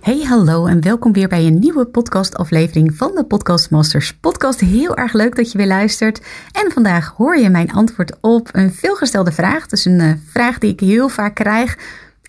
Hey, hallo en welkom weer bij een nieuwe podcastaflevering van de Podcast Masters podcast. Heel erg leuk dat je weer luistert. En vandaag hoor je mijn antwoord op een veelgestelde vraag. Dus een uh, vraag die ik heel vaak krijg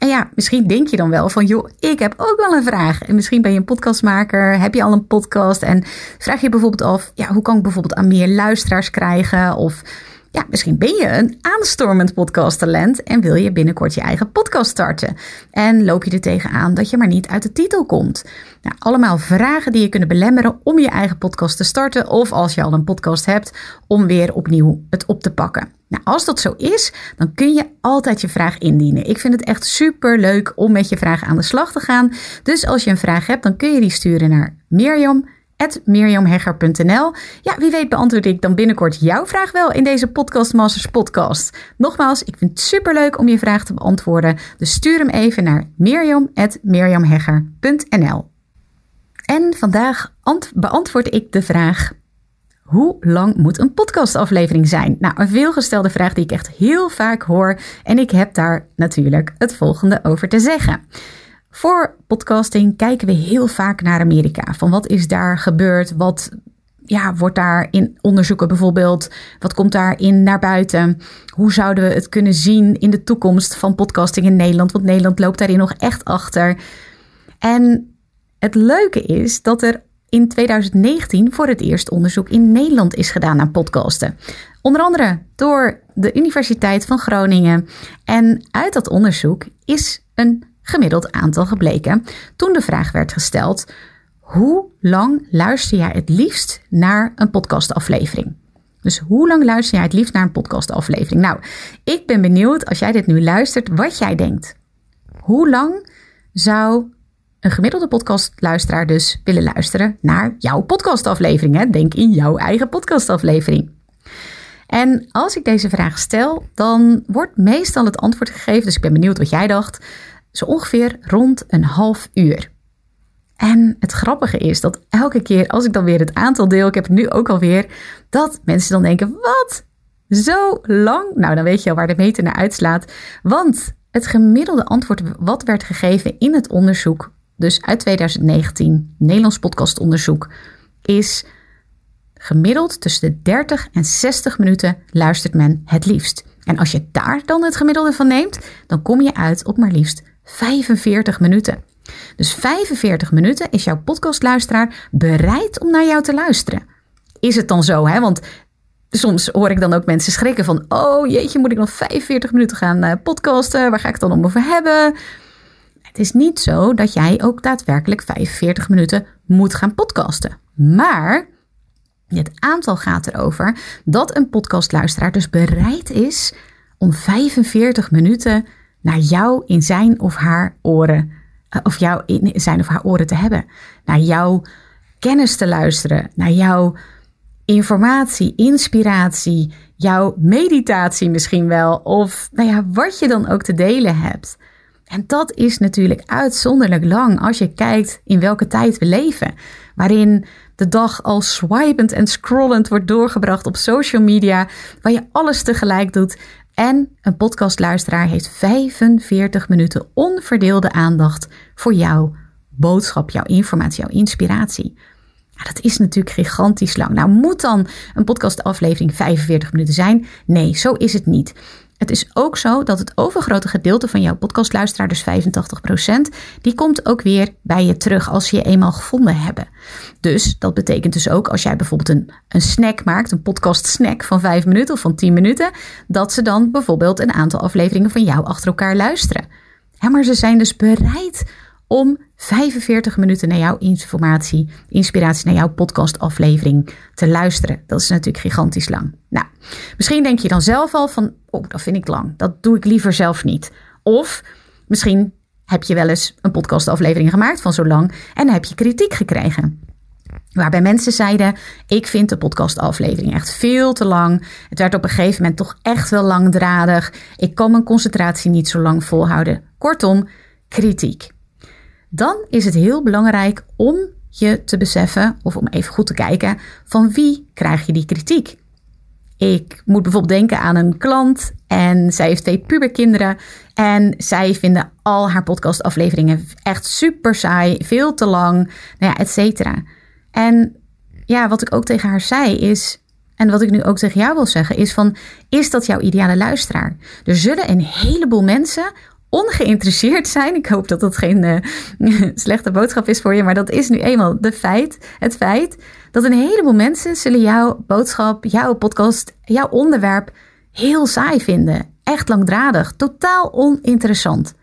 en ja, misschien denk je dan wel van, joh, ik heb ook wel een vraag. En misschien ben je een podcastmaker, heb je al een podcast en vraag je bijvoorbeeld af, ja, hoe kan ik bijvoorbeeld aan meer luisteraars krijgen? Of ja, misschien ben je een aanstormend podcasttalent en wil je binnenkort je eigen podcast starten. En loop je er tegenaan dat je maar niet uit de titel komt. Nou, allemaal vragen die je kunnen belemmeren om je eigen podcast te starten. Of als je al een podcast hebt, om weer opnieuw het op te pakken. Nou, als dat zo is, dan kun je altijd je vraag indienen. Ik vind het echt super leuk om met je vraag aan de slag te gaan. Dus als je een vraag hebt, dan kun je die sturen naar Mirjam mirjamhegger.nl. Ja, wie weet beantwoord ik dan binnenkort jouw vraag wel in deze Podcast Masters podcast. Nogmaals, ik vind het super leuk om je vraag te beantwoorden. Dus stuur hem even naar mirjam.mirjamhegger.nl. En vandaag beantwoord ik de vraag: hoe lang moet een podcastaflevering zijn? Nou, een veelgestelde vraag die ik echt heel vaak hoor. En ik heb daar natuurlijk het volgende over te zeggen. Voor podcasting kijken we heel vaak naar Amerika. Van wat is daar gebeurd? Wat ja, wordt daar in onderzoeken bijvoorbeeld? Wat komt daarin naar buiten? Hoe zouden we het kunnen zien in de toekomst van podcasting in Nederland? Want Nederland loopt daarin nog echt achter. En het leuke is dat er in 2019 voor het eerst onderzoek in Nederland is gedaan naar podcasten. Onder andere door de Universiteit van Groningen. En uit dat onderzoek is een gemiddeld aantal gebleken toen de vraag werd gesteld: hoe lang luister jij het liefst naar een podcastaflevering? Dus hoe lang luister jij het liefst naar een podcastaflevering? Nou, ik ben benieuwd als jij dit nu luistert, wat jij denkt. Hoe lang zou een gemiddelde podcastluisteraar dus willen luisteren naar jouw podcastaflevering? Hè? Denk in jouw eigen podcastaflevering. En als ik deze vraag stel, dan wordt meestal het antwoord gegeven, dus ik ben benieuwd wat jij dacht, zo ongeveer rond een half uur. En het grappige is dat elke keer als ik dan weer het aantal deel, ik heb het nu ook alweer, dat mensen dan denken: wat? Zo lang? Nou, dan weet je al waar de meter naar uitslaat. Want het gemiddelde antwoord wat werd gegeven in het onderzoek, dus uit 2019, Nederlands podcastonderzoek, is gemiddeld tussen de 30 en 60 minuten luistert men het liefst. En als je daar dan het gemiddelde van neemt, dan kom je uit op maar liefst 45 minuten. Dus 45 minuten is jouw podcastluisteraar bereid om naar jou te luisteren. Is het dan zo, hè? Want soms hoor ik dan ook mensen schrikken van: oh jeetje, moet ik nog 45 minuten gaan uh, podcasten? Waar ga ik het dan om over hebben? Het is niet zo dat jij ook daadwerkelijk 45 minuten moet gaan podcasten. Maar het aantal gaat erover dat een podcastluisteraar dus bereid is om 45 minuten naar jou in zijn of haar oren, eh, of jou in zijn of haar oren te hebben. Naar jouw kennis te luisteren, naar jouw informatie, inspiratie, jouw meditatie misschien wel, of nou ja, wat je dan ook te delen hebt. En dat is natuurlijk uitzonderlijk lang als je kijkt in welke tijd we leven, waarin de dag al swipend en scrollend wordt doorgebracht op social media, waar je alles tegelijk doet, en een podcastluisteraar heeft 45 minuten onverdeelde aandacht voor jouw boodschap, jouw informatie, jouw inspiratie. dat is natuurlijk gigantisch lang. Nou, moet dan een podcastaflevering 45 minuten zijn? Nee, zo is het niet. Het is ook zo dat het overgrote gedeelte van jouw podcastluisteraar, dus 85%, die komt ook weer bij je terug als ze je eenmaal gevonden hebben. Dus dat betekent dus ook als jij bijvoorbeeld een, een snack maakt, een podcast snack van 5 minuten of van 10 minuten, dat ze dan bijvoorbeeld een aantal afleveringen van jou achter elkaar luisteren. maar ze zijn dus bereid om 45 minuten naar jouw informatie, inspiratie, naar jouw podcastaflevering te luisteren. Dat is natuurlijk gigantisch lang. Nou, misschien denk je dan zelf al van, oh, dat vind ik lang. Dat doe ik liever zelf niet. Of misschien heb je wel eens een podcastaflevering gemaakt van zo lang en heb je kritiek gekregen. Waarbij mensen zeiden: Ik vind de podcastaflevering echt veel te lang. Het werd op een gegeven moment toch echt wel langdradig. Ik kan mijn concentratie niet zo lang volhouden. Kortom, kritiek. Dan is het heel belangrijk om je te beseffen, of om even goed te kijken, van wie krijg je die kritiek? Ik moet bijvoorbeeld denken aan een klant en zij heeft twee puberkinderen. En zij vinden al haar podcastafleveringen echt super saai, veel te lang, nou ja, et cetera. En ja, wat ik ook tegen haar zei is, en wat ik nu ook tegen jou wil zeggen, is van, is dat jouw ideale luisteraar? Er zullen een heleboel mensen ongeïnteresseerd zijn. Ik hoop dat dat geen uh, slechte boodschap is voor je, maar dat is nu eenmaal de feit, het feit dat een heleboel mensen zullen jouw boodschap, jouw podcast, jouw onderwerp heel saai vinden. Echt langdradig, totaal oninteressant.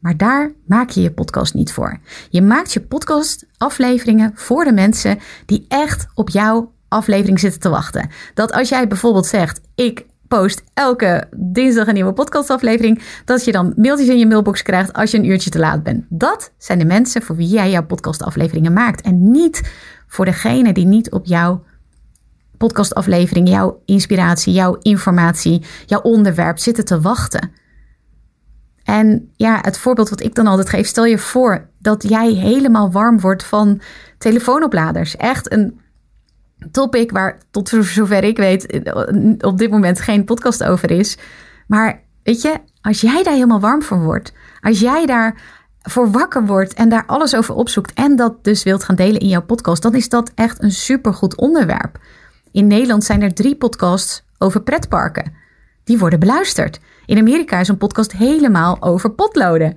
Maar daar maak je je podcast niet voor. Je maakt je podcast afleveringen voor de mensen die echt op jouw aflevering zitten te wachten. Dat als jij bijvoorbeeld zegt: ik post elke dinsdag een nieuwe podcastaflevering, dat je dan mailtjes in je mailbox krijgt als je een uurtje te laat bent. Dat zijn de mensen voor wie jij jouw podcastafleveringen maakt en niet voor degene die niet op jouw podcastaflevering, jouw inspiratie, jouw informatie, jouw onderwerp zitten te wachten. En ja, het voorbeeld wat ik dan altijd geef, stel je voor dat jij helemaal warm wordt van telefoonopladers. Echt een topic waar tot zover ik weet op dit moment geen podcast over is. Maar weet je, als jij daar helemaal warm voor wordt, als jij daar voor wakker wordt en daar alles over opzoekt en dat dus wilt gaan delen in jouw podcast, dan is dat echt een supergoed onderwerp. In Nederland zijn er drie podcasts over pretparken. Die worden beluisterd. In Amerika is een podcast helemaal over potloden.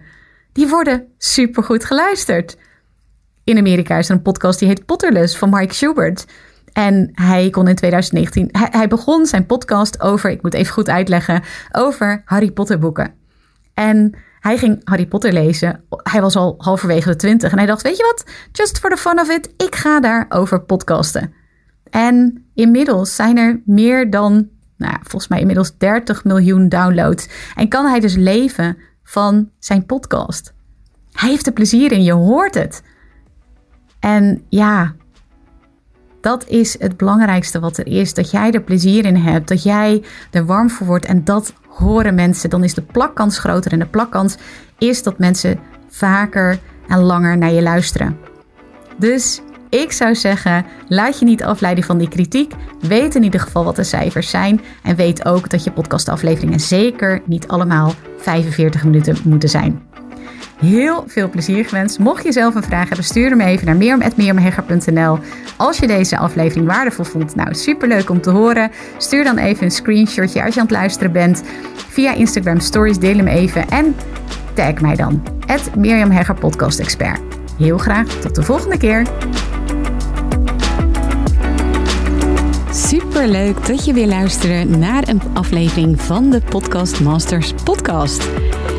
Die worden supergoed geluisterd. In Amerika is er een podcast die heet Potterless van Mike Schubert. En hij kon in 2019, hij, hij, begon zijn podcast over, ik moet even goed uitleggen, over Harry Potter boeken. En hij ging Harry Potter lezen. Hij was al halverwege de twintig en hij dacht, weet je wat, just for the fun of it, ik ga daarover podcasten. En inmiddels zijn er meer dan, nou, volgens mij inmiddels 30 miljoen downloads. En kan hij dus leven van zijn podcast. Hij heeft er plezier in, je hoort het. En ja, dat is het belangrijkste wat er is. Dat jij er plezier in hebt. Dat jij er warm voor wordt. En dat horen mensen. Dan is de plakkans groter. En de plakkans is dat mensen vaker en langer naar je luisteren. Dus ik zou zeggen, laat je niet afleiden van die kritiek. Weet in ieder geval wat de cijfers zijn. En weet ook dat je podcastafleveringen zeker niet allemaal 45 minuten moeten zijn. Heel veel plezier gewenst. Mocht je zelf een vraag hebben, stuur hem even naar meermetmeermehegger.nl. Als je deze aflevering waardevol vond, nou superleuk om te horen. Stuur dan even een screenshotje als je aan het luisteren bent. Via Instagram Stories deel hem even en tag mij dan. Mirjam Podcast Expert. Heel graag tot de volgende keer. Super leuk dat je weer luistert naar een aflevering van de Podcast Masters podcast.